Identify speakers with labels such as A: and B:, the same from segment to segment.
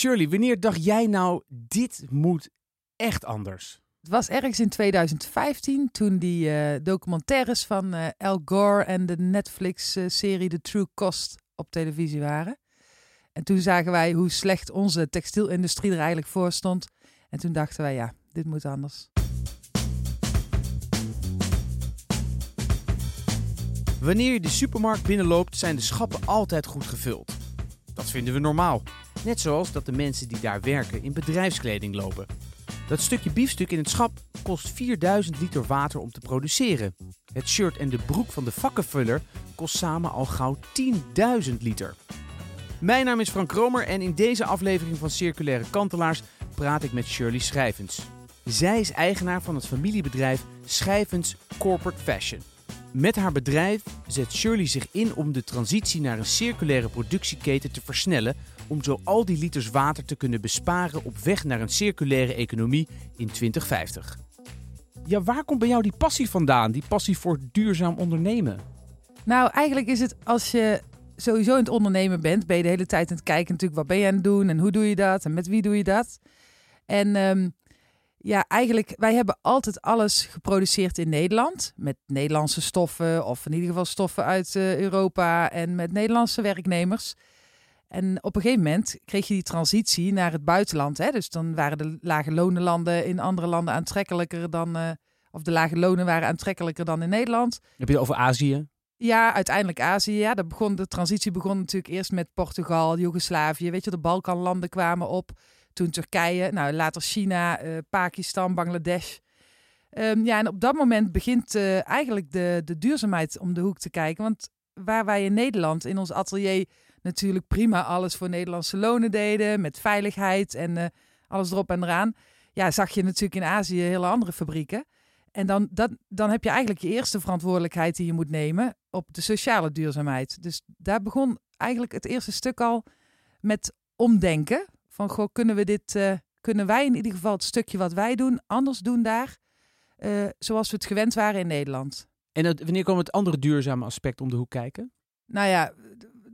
A: Shirley, wanneer dacht jij nou, dit moet echt anders?
B: Het was ergens in 2015 toen die eh, documentaires van uh, Al Gore en de Netflix-serie The True Cost op televisie waren. En toen zagen wij hoe slecht onze textielindustrie er eigenlijk voor stond. En toen dachten wij, ja, dit moet anders.
A: Wanneer je de supermarkt binnenloopt, zijn de schappen altijd goed gevuld. Dat vinden we normaal. Net zoals dat de mensen die daar werken in bedrijfskleding lopen. Dat stukje biefstuk in het schap kost 4000 liter water om te produceren. Het shirt en de broek van de vakkenvuller kost samen al gauw 10.000 liter. Mijn naam is Frank Kromer en in deze aflevering van Circulaire Kantelaars praat ik met Shirley Schrijvens. Zij is eigenaar van het familiebedrijf Schijvens Corporate Fashion. Met haar bedrijf zet Shirley zich in om de transitie naar een circulaire productieketen te versnellen, om zo al die liters water te kunnen besparen op weg naar een circulaire economie in 2050. Ja, waar komt bij jou die passie vandaan, die passie voor duurzaam ondernemen?
B: Nou, eigenlijk is het als je sowieso in het ondernemen bent, ben je de hele tijd aan het kijken natuurlijk wat ben je aan het doen en hoe doe je dat en met wie doe je dat. En ehm, ja, eigenlijk, wij hebben altijd alles geproduceerd in Nederland. Met Nederlandse stoffen, of in ieder geval stoffen uit uh, Europa en met Nederlandse werknemers. En op een gegeven moment kreeg je die transitie naar het buitenland. Hè? Dus dan waren de lage lonenlanden in andere landen aantrekkelijker dan. Uh, of de lage lonen waren aantrekkelijker dan in Nederland.
A: Heb je het over Azië?
B: Ja, uiteindelijk Azië. Ja, dat begon, de transitie begon natuurlijk eerst met Portugal, Joegoslavië. Weet je, de Balkanlanden kwamen op. Toen Turkije, nou, later China, uh, Pakistan, Bangladesh. Um, ja, en op dat moment begint uh, eigenlijk de, de duurzaamheid om de hoek te kijken. Want waar wij in Nederland in ons atelier natuurlijk prima alles voor Nederlandse lonen deden, met veiligheid en uh, alles erop en eraan. Ja, zag je natuurlijk in Azië hele andere fabrieken. En dan, dat, dan heb je eigenlijk je eerste verantwoordelijkheid die je moet nemen op de sociale duurzaamheid. Dus daar begon eigenlijk het eerste stuk al met omdenken. Van goh, kunnen we dit, uh, kunnen wij in ieder geval het stukje wat wij doen anders doen daar, uh, zoals we het gewend waren in Nederland.
A: En het, wanneer kwam het andere duurzame aspect om de hoek kijken?
B: Nou ja,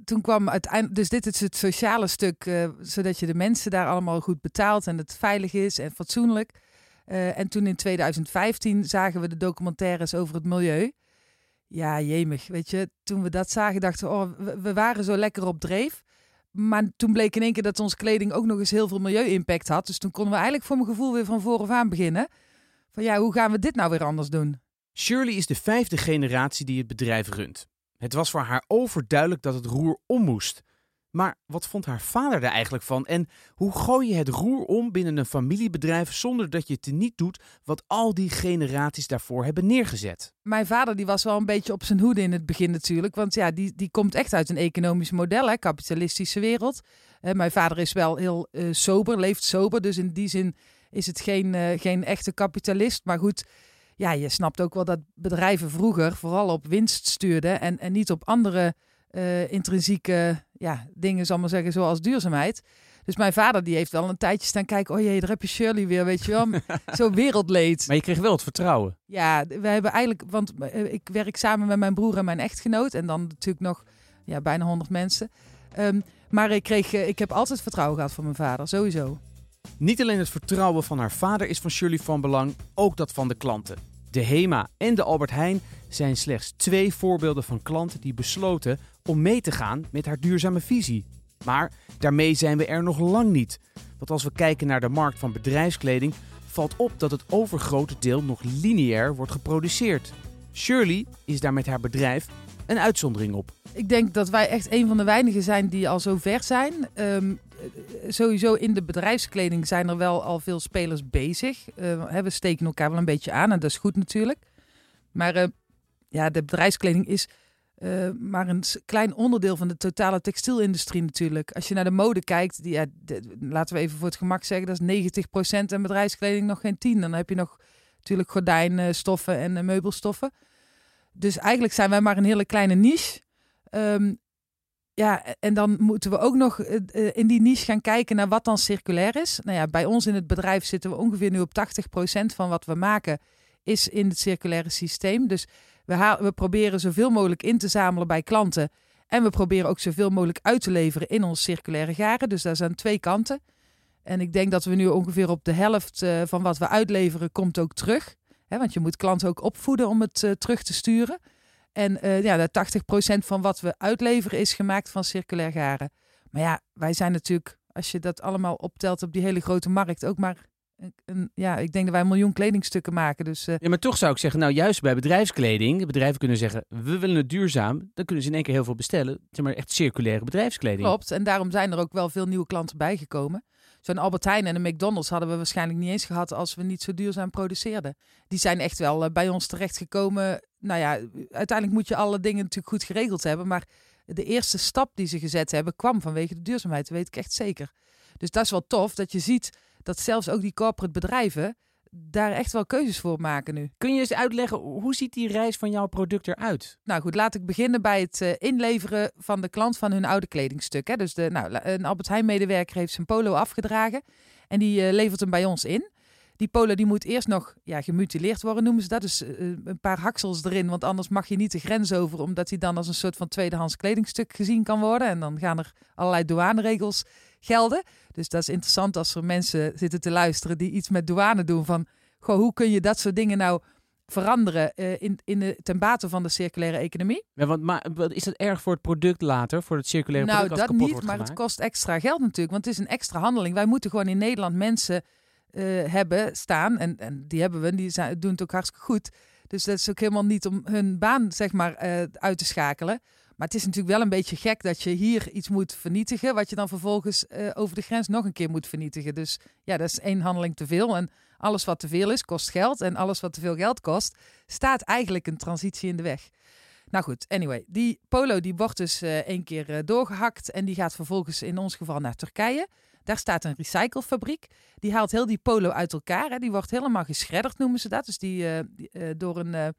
B: toen kwam uiteindelijk, dus dit is het sociale stuk, uh, zodat je de mensen daar allemaal goed betaalt en het veilig is en fatsoenlijk. Uh, en toen in 2015 zagen we de documentaires over het milieu. Ja, jemig, weet je, toen we dat zagen dachten we, oh, we, we waren zo lekker op dreef. Maar toen bleek in één keer dat onze kleding ook nog eens heel veel milieu-impact had. Dus toen konden we eigenlijk voor mijn gevoel weer van vooraf aan beginnen. Van ja, hoe gaan we dit nou weer anders doen?
A: Shirley is de vijfde generatie die het bedrijf runt. Het was voor haar overduidelijk dat het roer om moest. Maar wat vond haar vader er eigenlijk van? En hoe gooi je het roer om binnen een familiebedrijf zonder dat je het niet doet wat al die generaties daarvoor hebben neergezet?
B: Mijn vader die was wel een beetje op zijn hoede in het begin natuurlijk. Want ja, die, die komt echt uit een economisch model, hè, kapitalistische wereld. Uh, mijn vader is wel heel uh, sober, leeft sober. Dus in die zin is het geen, uh, geen echte kapitalist. Maar goed, ja, je snapt ook wel dat bedrijven vroeger vooral op winst stuurden en, en niet op andere intrinsieke ja, dingen, zal maar zeggen, zoals duurzaamheid. Dus mijn vader die heeft wel een tijdje staan kijken. Oh jee, daar heb je Shirley weer, weet je wel. Zo wereldleed.
A: Maar je kreeg wel het vertrouwen.
B: Ja, we hebben eigenlijk, want uh, ik werk samen met mijn broer en mijn echtgenoot. En dan natuurlijk nog ja, bijna 100 mensen. Um, maar ik, kreeg, uh, ik heb altijd vertrouwen gehad van mijn vader, sowieso.
A: Niet alleen het vertrouwen van haar vader is van Shirley van belang, ook dat van de klanten. De HEMA en de Albert Heijn zijn slechts twee voorbeelden van klanten die besloten om mee te gaan met haar duurzame visie. Maar daarmee zijn we er nog lang niet. Want als we kijken naar de markt van bedrijfskleding, valt op dat het overgrote deel nog lineair wordt geproduceerd. Shirley is daar met haar bedrijf een uitzondering op.
B: Ik denk dat wij echt een van de weinigen zijn die al zo ver zijn. Um, sowieso in de bedrijfskleding zijn er wel al veel spelers bezig. Uh, we steken elkaar wel een beetje aan en dat is goed natuurlijk. Maar uh, ja, de bedrijfskleding is uh, maar een klein onderdeel van de totale textielindustrie natuurlijk. Als je naar de mode kijkt, die, ja, laten we even voor het gemak zeggen, dat is 90% en bedrijfskleding nog geen 10. Dan heb je nog natuurlijk gordijnstoffen en meubelstoffen. Dus eigenlijk zijn wij maar een hele kleine niche. Um, ja, en dan moeten we ook nog uh, in die niche gaan kijken naar wat dan circulair is. Nou ja, bij ons in het bedrijf zitten we ongeveer nu op 80% van wat we maken is in het circulaire systeem. Dus we, proberen zoveel mogelijk in te zamelen bij klanten. En we proberen ook zoveel mogelijk uit te leveren in ons circulaire garen. Dus daar zijn twee kanten. En ik denk dat we nu ongeveer op de helft uh, van wat we uitleveren komt ook terug. Want je moet klanten ook opvoeden om het uh, terug te sturen. En uh, ja, dat 80% van wat we uitleveren is gemaakt van circulair garen. Maar ja, wij zijn natuurlijk, als je dat allemaal optelt op die hele grote markt, ook maar een, ja, ik denk dat wij een miljoen kledingstukken maken. Dus, uh...
A: Ja, maar toch zou ik zeggen, nou juist bij bedrijfskleding, bedrijven kunnen zeggen, we willen het duurzaam, dan kunnen ze in één keer heel veel bestellen. Zeg maar echt circulaire bedrijfskleding.
B: Klopt, en daarom zijn er ook wel veel nieuwe klanten bijgekomen. Zo'n Albert Heijn en een McDonald's hadden we waarschijnlijk niet eens gehad als we niet zo duurzaam produceerden. Die zijn echt wel uh, bij ons terechtgekomen. Nou ja, uiteindelijk moet je alle dingen natuurlijk goed geregeld hebben, maar de eerste stap die ze gezet hebben kwam vanwege de duurzaamheid, dat weet ik echt zeker. Dus dat is wel tof dat je ziet dat zelfs ook die corporate bedrijven daar echt wel keuzes voor maken nu.
A: Kun je eens uitleggen, hoe ziet die reis van jouw product eruit?
B: Nou goed, laat ik beginnen bij het uh, inleveren van de klant van hun oude kledingstuk. Hè. Dus de, nou, een Albert Heijn medewerker heeft zijn polo afgedragen en die uh, levert hem bij ons in. Die polo die moet eerst nog ja, gemutileerd worden, noemen ze dat. Dus uh, een paar haksels erin, want anders mag je niet de grens over, omdat hij dan als een soort van tweedehands kledingstuk gezien kan worden. En dan gaan er allerlei douaneregels gelden. Dus dat is interessant als er mensen zitten te luisteren die iets met douane doen. Van, goh, hoe kun je dat soort dingen nou veranderen uh, in, in de, ten bate van de circulaire economie.
A: Ja, want, maar is dat erg voor het product later, voor het circulaire
B: nou,
A: product?
B: Nou, dat
A: niet,
B: maar het kost extra geld natuurlijk, want het is een extra handeling. Wij moeten gewoon in Nederland mensen uh, hebben staan, en, en die hebben we, die zijn, doen het ook hartstikke goed. Dus dat is ook helemaal niet om hun baan, zeg maar, uh, uit te schakelen. Maar het is natuurlijk wel een beetje gek dat je hier iets moet vernietigen, wat je dan vervolgens uh, over de grens nog een keer moet vernietigen. Dus ja, dat is één handeling te veel. En alles wat te veel is, kost geld. En alles wat te veel geld kost, staat eigenlijk een transitie in de weg. Nou goed, anyway, die polo die wordt dus uh, één keer uh, doorgehakt en die gaat vervolgens in ons geval naar Turkije. Daar staat een recyclefabriek. Die haalt heel die polo uit elkaar. Hè. Die wordt helemaal geschredderd, noemen ze dat. Dus die, die door een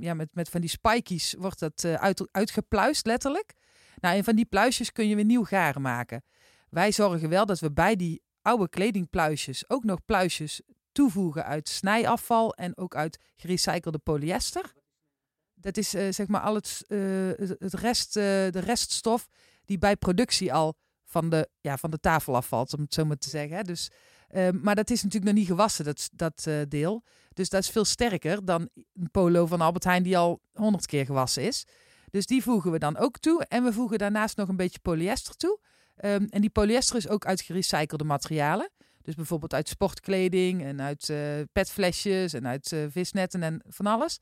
B: ja, met, met van die spikies wordt dat uh, uit, uitgepluist, letterlijk. Nou, en van die pluisjes kun je weer nieuw garen maken. Wij zorgen wel dat we bij die oude kledingpluisjes ook nog pluisjes toevoegen uit snijafval en ook uit gerecyclede polyester. Dat is uh, zeg maar al het, het rest, de reststof die bij productie al van de, ja, van de tafel afvalt, om het zo maar te zeggen. Dus uh, maar dat is natuurlijk nog niet gewassen, dat, dat uh, deel. Dus dat is veel sterker dan een polo van Albert Heijn die al honderd keer gewassen is. Dus die voegen we dan ook toe. En we voegen daarnaast nog een beetje polyester toe. Um, en die polyester is ook uit gerecyclede materialen. Dus bijvoorbeeld uit sportkleding en uit uh, petflesjes en uit visnetten en van alles.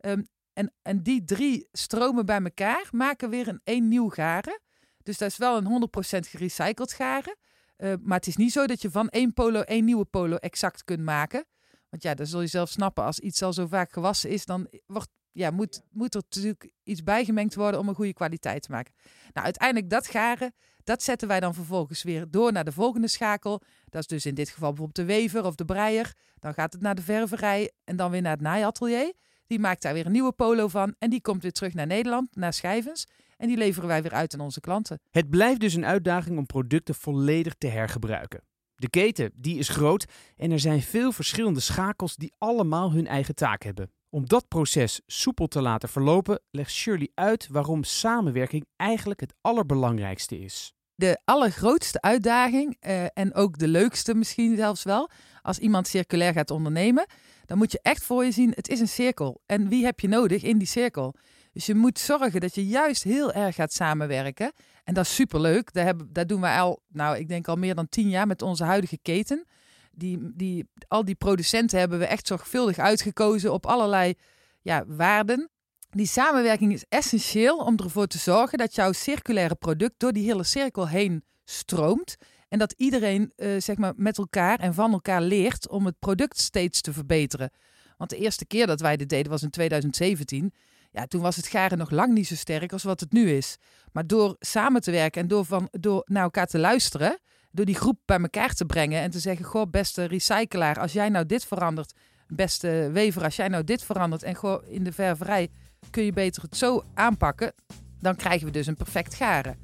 B: Um, en, en die drie stromen bij elkaar maken weer een één nieuw garen. Dus dat is wel een 100% gerecycled garen. Uh, maar het is niet zo dat je van één polo één nieuwe polo exact kunt maken. Want ja, dan zul je zelf snappen. Als iets al zo vaak gewassen is, dan wordt, ja, moet, moet er natuurlijk iets bijgemengd worden om een goede kwaliteit te maken. Nou, uiteindelijk dat garen, dat zetten wij dan vervolgens weer door naar de volgende schakel. Dat is dus in dit geval bijvoorbeeld de wever of de breier. Dan gaat het naar de ververij en dan weer naar het naaiatelier. Die maakt daar weer een nieuwe polo van en die komt weer terug naar Nederland, naar Schijvens. En die leveren wij weer uit aan onze klanten.
A: Het blijft dus een uitdaging om producten volledig te hergebruiken. De keten die is groot en er zijn veel verschillende schakels die allemaal hun eigen taak hebben. Om dat proces soepel te laten verlopen, legt Shirley uit waarom samenwerking eigenlijk het allerbelangrijkste is.
B: De allergrootste uitdaging, uh, en ook de leukste misschien zelfs wel, als iemand circulair gaat ondernemen, dan moet je echt voor je zien, het is een cirkel. En wie heb je nodig in die cirkel? Dus je moet zorgen dat je juist heel erg gaat samenwerken. En dat is superleuk. Dat, hebben, doen wij al, nou, ik denk al meer dan tien jaar met onze huidige keten. Die, die, al die producenten hebben we echt zorgvuldig uitgekozen op allerlei ja, waarden. Die samenwerking is essentieel om ervoor te zorgen dat jouw circulaire product door die hele cirkel heen stroomt. En dat iedereen uh, zeg maar met elkaar en van elkaar leert om het product steeds te verbeteren. Want de eerste keer dat wij dit deden was in 2017. Ja, toen was het garen nog lang niet zo sterk als wat het nu is. Maar door samen te werken en door, van, door naar elkaar te luisteren, door die groep bij elkaar te brengen en te zeggen: Goh, beste recyclaar, als jij nou dit verandert, beste wever, als jij nou dit verandert en goh, in de ververij kun je beter het zo aanpakken, dan krijgen we dus een perfect garen.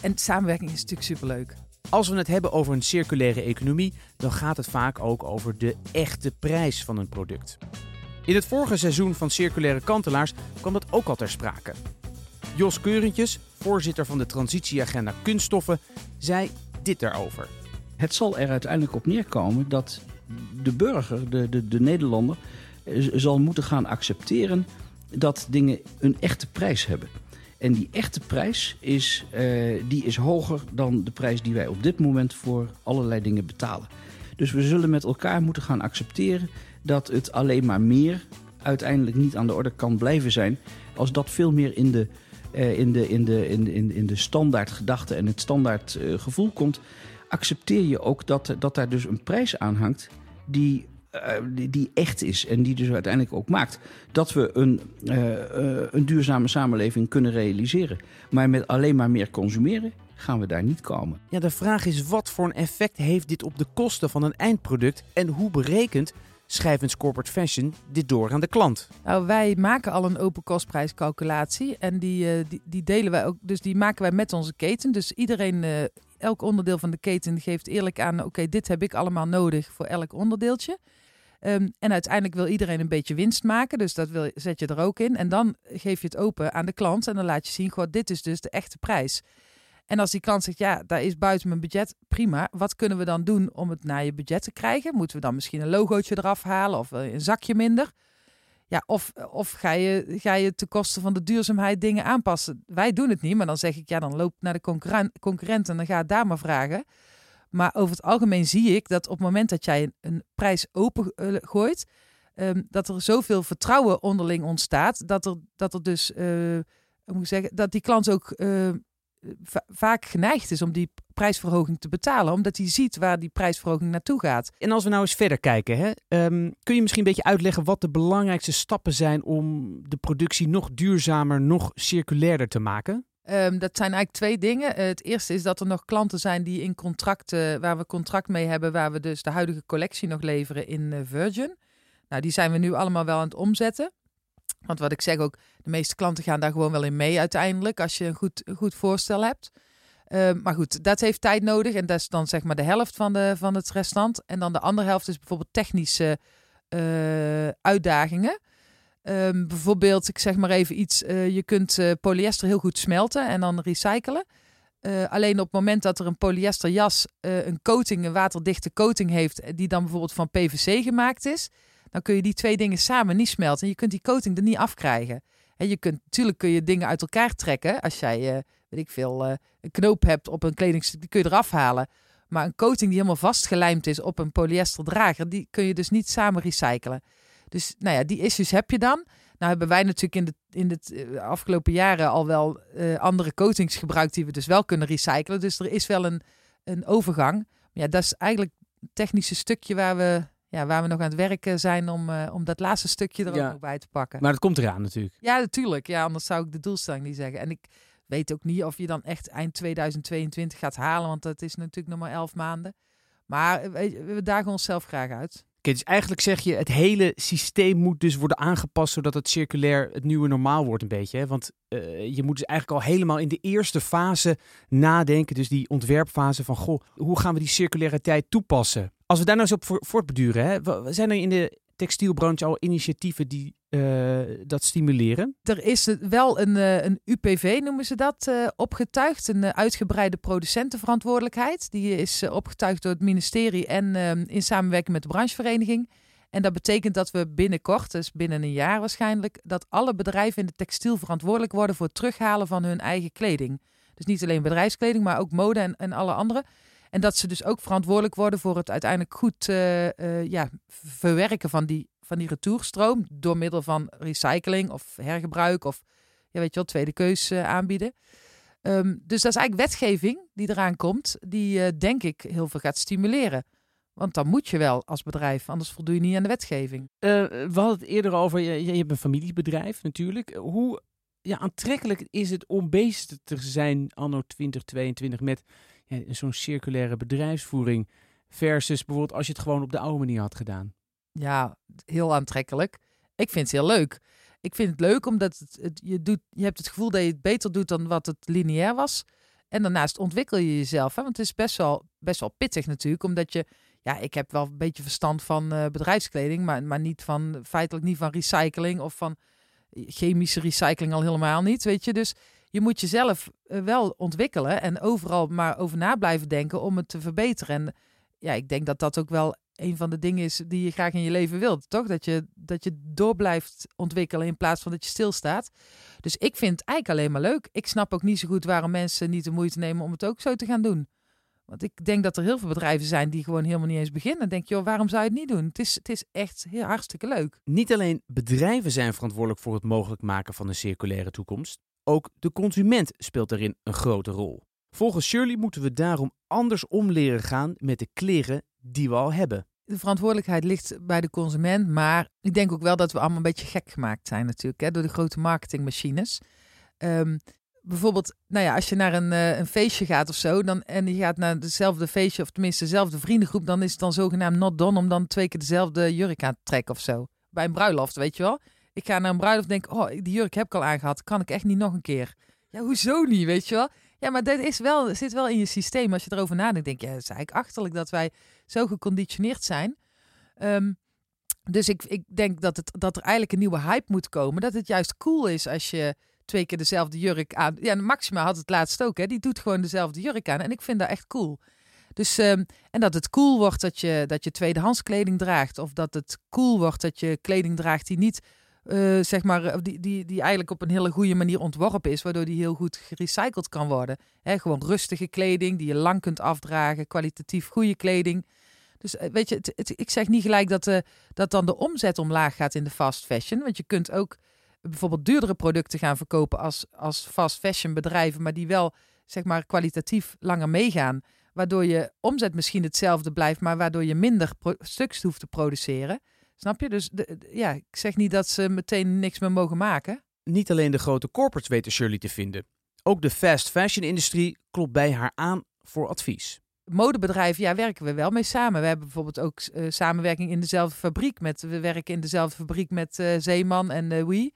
B: En samenwerking is natuurlijk superleuk.
A: Als we het hebben over een circulaire economie, dan gaat het vaak ook over de echte prijs van een product. In het vorige seizoen van Circulaire Kantelaars kwam dat ook al ter sprake. Jos Keurentjes, voorzitter van de transitieagenda Kunststoffen, zei dit daarover.
C: Het zal er uiteindelijk op neerkomen dat de burger, de, de, de Nederlander, zal moeten gaan accepteren dat dingen een echte prijs hebben. En die echte prijs is, uh, die is hoger dan de prijs die wij op dit moment voor allerlei dingen betalen. Dus we zullen met elkaar moeten gaan accepteren dat het alleen maar meer uiteindelijk niet aan de orde kan blijven zijn. Als dat veel meer in de, uh, in de, in de, in de, in de standaard gedachte en het standaard uh, gevoel komt, accepteer je ook dat, dat daar dus een prijs aan hangt die uh, die, echt is en die dus uiteindelijk ook maakt dat we een, een duurzame samenleving kunnen realiseren. Maar met alleen maar meer consumeren gaan we daar niet komen.
A: Ja, de vraag is wat voor een effect heeft dit op de kosten van een eindproduct en hoe berekent Schijvens Corporate Fashion dit door aan de klant?
B: Nou, wij maken al een open kostprijscalculatie en die, die, die, delen wij ook, dus die maken wij met onze keten. Dus iedereen elk onderdeel van de keten geeft eerlijk aan: oké, dit heb ik allemaal nodig voor elk onderdeeltje. Um, en uiteindelijk wil iedereen een beetje winst maken, dus dat wil, zet je er ook in. En dan geef je het open aan de klant en dan laat je zien: goh, dit is dus de echte prijs. En als die klant zegt, ja, daar is buiten mijn budget, prima. Wat kunnen we dan doen om het naar je budget te krijgen? Moeten we dan misschien een logootje eraf halen of een zakje minder? Ja, of, of ga, je, ga je ten koste van de duurzaamheid dingen aanpassen? Wij doen het niet, maar dan zeg ik, ja, dan loop naar de concurrent, en dan ga het daar maar vragen. Maar over het algemeen zie ik dat op het moment dat jij een, prijs open uh, gooit, um, dat er zoveel vertrouwen onderling ontstaat, dat er, dat er dus, uh, moet zeggen, dat die klant ook vaak geneigd is om die prijsverhoging te betalen, omdat hij ziet waar die prijsverhoging naartoe gaat.
A: En als we nou eens verder kijken, hè, um, kun je misschien een beetje uitleggen wat de belangrijkste stappen zijn om de productie nog duurzamer, nog circulairder te maken?
B: Um, dat zijn eigenlijk twee dingen. Uh, het eerste is dat er nog klanten zijn die in contracten, waar we contract mee hebben, waar we dus de huidige collectie nog leveren in uh, Virgin. Nou, die zijn we nu allemaal wel aan het omzetten. Want wat ik zeg ook, de meeste klanten gaan daar gewoon wel in mee uiteindelijk, als je een goed, goed voorstel hebt. Uh, maar goed, dat heeft tijd nodig en dat is dan zeg maar de helft van, de, van het restant. En dan de andere helft is bijvoorbeeld technische uh, uitdagingen. Um, bijvoorbeeld, ik zeg maar even iets, uh, je kunt uh, polyester heel goed smelten en dan recyclen. Alleen op het moment dat er een polyester jas een coating, een waterdichte coating heeft, die dan bijvoorbeeld van PVC gemaakt is, dan kun je die twee dingen samen niet smelten. En je kunt die coating er niet afkrijgen. En je kunt, natuurlijk kun je dingen uit elkaar trekken. Als jij, weet ik veel, een knoop hebt op een kledingstuk, die kun je eraf halen. Maar een coating die helemaal vastgelijmd is op een polyester drager, die kun je dus niet samen recyclen. Dus nou ja, die issues heb je dan. Nou hebben wij natuurlijk in de, in de uh, afgelopen jaren al wel andere coatings gebruikt die we dus wel kunnen recyclen. Dus er is wel een, een overgang. Maar ja, dat is eigenlijk het technische stukje waar we, ja, waar we nog aan het werken zijn om, uh, om dat laatste stukje er ja. ook nog bij te pakken.
A: Maar dat komt eraan natuurlijk.
B: Ja, natuurlijk. Ja, anders zou ik de doelstelling niet zeggen. En ik weet ook niet of je dan echt eind 2022 gaat halen, want dat is natuurlijk nog maar elf maanden. Maar we, we dagen onszelf graag uit.
A: Dus eigenlijk zeg je, het hele systeem moet dus worden aangepast zodat het circulair het nieuwe normaal wordt een beetje. Hè? Want uh, je moet dus eigenlijk al helemaal in de eerste fase nadenken, dus die ontwerpfase van, goh, hoe gaan we die circulariteit toepassen? Als we daar nou eens op voortbeduren, zijn er in de textielbranche al initiatieven die uh, dat stimuleren?
B: Er is wel een, uh, een UPV, noemen ze dat, uh, opgetuigd. Een uitgebreide producentenverantwoordelijkheid. Die is opgetuigd door het ministerie en ehm, in samenwerking met de branchevereniging. En dat betekent dat we binnenkort, dus binnen een jaar waarschijnlijk, dat alle bedrijven in de textiel verantwoordelijk worden voor het terughalen van hun eigen kleding. Dus niet alleen bedrijfskleding, maar ook mode en, en alle andere. En dat ze dus ook verantwoordelijk worden voor het uiteindelijk goed ja, verwerken van die, van die retourstroom. Door middel van recycling of hergebruik of ja, weet je wel, tweede keus uh, aanbieden. Um, dus dat is eigenlijk wetgeving die eraan komt, die denk ik heel veel gaat stimuleren. Want dan moet je wel als bedrijf, anders voldoe je niet aan de wetgeving.
A: we hadden het eerder over, je, je hebt een familiebedrijf natuurlijk. Hoe ja, aantrekkelijk is het om bezig te zijn anno 2022 met ja, zo'n circulaire bedrijfsvoering versus bijvoorbeeld als je het gewoon op de oude manier had gedaan?
B: Ja, heel aantrekkelijk. Ik vind het heel leuk. Ik vind het leuk omdat het, je, doet, je hebt het gevoel dat je het beter doet dan wat het lineair was. En daarnaast ontwikkel je jezelf. Hè? Want het is best wel, best wel pittig natuurlijk. Omdat je, ja, ik heb wel een beetje verstand van uh, bedrijfskleding. Maar, maar niet van, feitelijk niet van recycling of van chemische recycling al helemaal niet. Weet je, dus je moet jezelf uh, wel ontwikkelen en overal maar over na blijven denken om het te verbeteren. En ja, ik denk dat dat ook wel een van de dingen is die je graag in je leven wilt, toch? Dat je, dat je door blijft ontwikkelen in plaats van dat je stilstaat. Dus ik vind het eigenlijk alleen maar leuk. Ik snap ook niet zo goed waarom mensen niet de moeite nemen om het ook zo te gaan doen. Want ik denk dat er heel veel bedrijven zijn die gewoon helemaal niet eens beginnen. Dan denk je, joh, waarom zou je het niet doen? Het is, het is echt heel hartstikke leuk.
A: Niet alleen bedrijven zijn verantwoordelijk voor het mogelijk maken van een circulaire toekomst. Ook de consument speelt daarin een grote rol. Volgens Shirley moeten we daarom anders om leren gaan met de kleren die we al hebben.
B: De verantwoordelijkheid ligt bij de consument, maar ik denk ook wel dat we allemaal een beetje gek gemaakt zijn natuurlijk hè, door de grote marketingmachines. Um, bijvoorbeeld, nou ja, als je naar een, uh, een feestje gaat of zo, dan, en je gaat naar dezelfde feestje, of tenminste dezelfde vriendengroep, dan is het dan zogenaamd not done om dan twee keer dezelfde jurk aan te trekken of zo. Bij een bruiloft, weet je wel. Ik ga naar een bruiloft en denk, oh, die jurk heb ik al aangehad, kan ik echt niet nog een keer. Ja, hoezo niet, weet je wel? Ja, maar dat is wel, zit wel in je systeem. Als je erover nadenkt, denk ja, het is eigenlijk achterlijk dat wij zo geconditioneerd zijn. Um, dus ik, ik denk dat, het, dat er eigenlijk een nieuwe hype moet komen. Dat het juist cool is als je twee keer dezelfde jurk aan. Ja, Maxima had het laatst ook, hè? Die doet gewoon dezelfde jurk aan. En ik vind dat echt cool. Dus, um, en dat het cool wordt dat je, dat je tweedehands kleding draagt. Of dat het cool wordt dat je kleding draagt die niet, uh, zeg maar, die, die, die eigenlijk op een hele goede manier ontworpen is. Waardoor die heel goed gerecycled kan worden. Hè, gewoon rustige kleding die je lang kunt afdragen. Kwalitatief goede kleding. Dus eh, weet je, het, ik zeg niet gelijk dat, de, dat dan de omzet omlaag gaat in de fast fashion. Want je kunt ook bijvoorbeeld duurdere producten gaan verkopen als, als fast fashion bedrijven, maar die wel zeg maar kwalitatief langer meegaan. Waardoor je omzet misschien hetzelfde blijft, maar waardoor je minder stuks hoeft te produceren. Snap je? Dus ja, ik zeg niet dat ze meteen niks meer mogen maken.
A: Niet alleen de grote corporates weten Shirley te vinden. Ook de fast fashion industrie klopt bij haar aan voor advies.
B: Modebedrijven, ja, werken we wel mee samen. We hebben bijvoorbeeld ook uh, samenwerking in dezelfde fabriek. Met, we werken in dezelfde fabriek met uh, Zeeman en uh.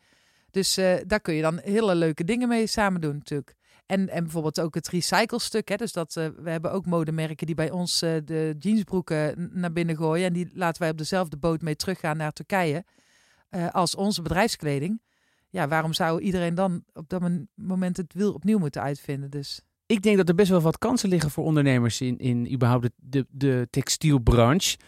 B: Dus daar kun je dan hele leuke dingen mee samen doen natuurlijk. En, en bijvoorbeeld ook het recyclestuk. Hè? Dus dat, we hebben ook modemerken die bij ons de jeansbroeken naar binnen gooien. En die laten wij op dezelfde boot mee teruggaan naar Turkije. als onze bedrijfskleding. Ja, waarom zou iedereen dan op dat moment het wiel opnieuw moeten uitvinden? Dus...
A: Ik denk dat er best wel wat kansen liggen voor ondernemers in, in überhaupt de, de, textielbranche.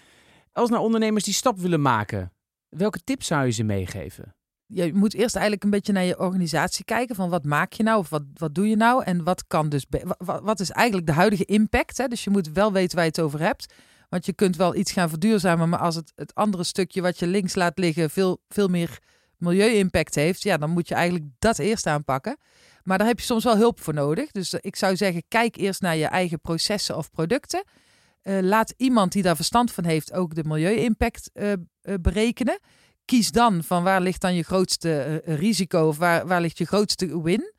A: Als nou ondernemers die stap willen maken, welke tips zou je ze meegeven?
B: je moet eerst eigenlijk een beetje naar je organisatie kijken. Van wat maak je nou of wat, wat doe je nou? En wat kan dus. Wat, wat is eigenlijk de huidige impact? Hè? Dus je moet wel weten waar je het over hebt. Want je kunt wel iets gaan verduurzamen. Maar als het, het andere stukje wat je links laat liggen veel, veel meer milieu-impact heeft. Ja, dan moet je eigenlijk dat eerst aanpakken. Maar daar heb je soms wel hulp voor nodig. Dus ik zou zeggen, kijk eerst naar je eigen processen of producten. Uh, laat iemand die daar verstand van heeft ook de milieu-impact uh, berekenen kies dan van waar ligt dan je grootste risico of waar, waar ligt je grootste win.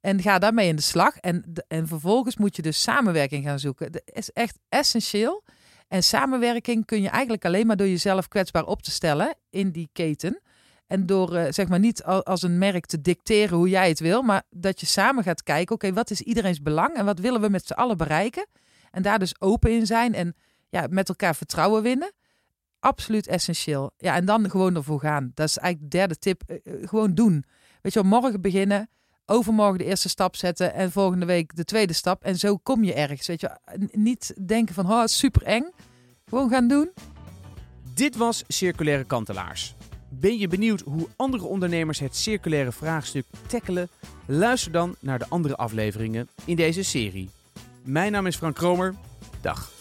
B: En ga daarmee in de slag. En, en vervolgens moet je dus samenwerking gaan zoeken. Dat is echt essentieel. En samenwerking kun je eigenlijk alleen maar door jezelf kwetsbaar op te stellen in die keten. En door uh, zeg maar niet als een merk te dicteren hoe jij het wil, maar dat je samen gaat kijken: oké, wat is iedereen's belang en wat willen we met z'n allen bereiken? En daar dus open in zijn en ja, met elkaar vertrouwen winnen absoluut essentieel. Ja, en dan gewoon ervoor gaan. Dat is eigenlijk de derde tip. Eh, eh, gewoon doen. Weet je morgen beginnen, overmorgen de eerste stap zetten en volgende week de tweede stap. En zo kom je ergens. Weet je, niet denken van, oh, super eng. Gewoon gaan doen.
A: Dit was Circulaire Kantelaars. Ben je benieuwd hoe andere ondernemers het circulaire vraagstuk tackelen? Luister dan naar de andere afleveringen in deze serie. Mijn naam is Frank Kromer. Dag.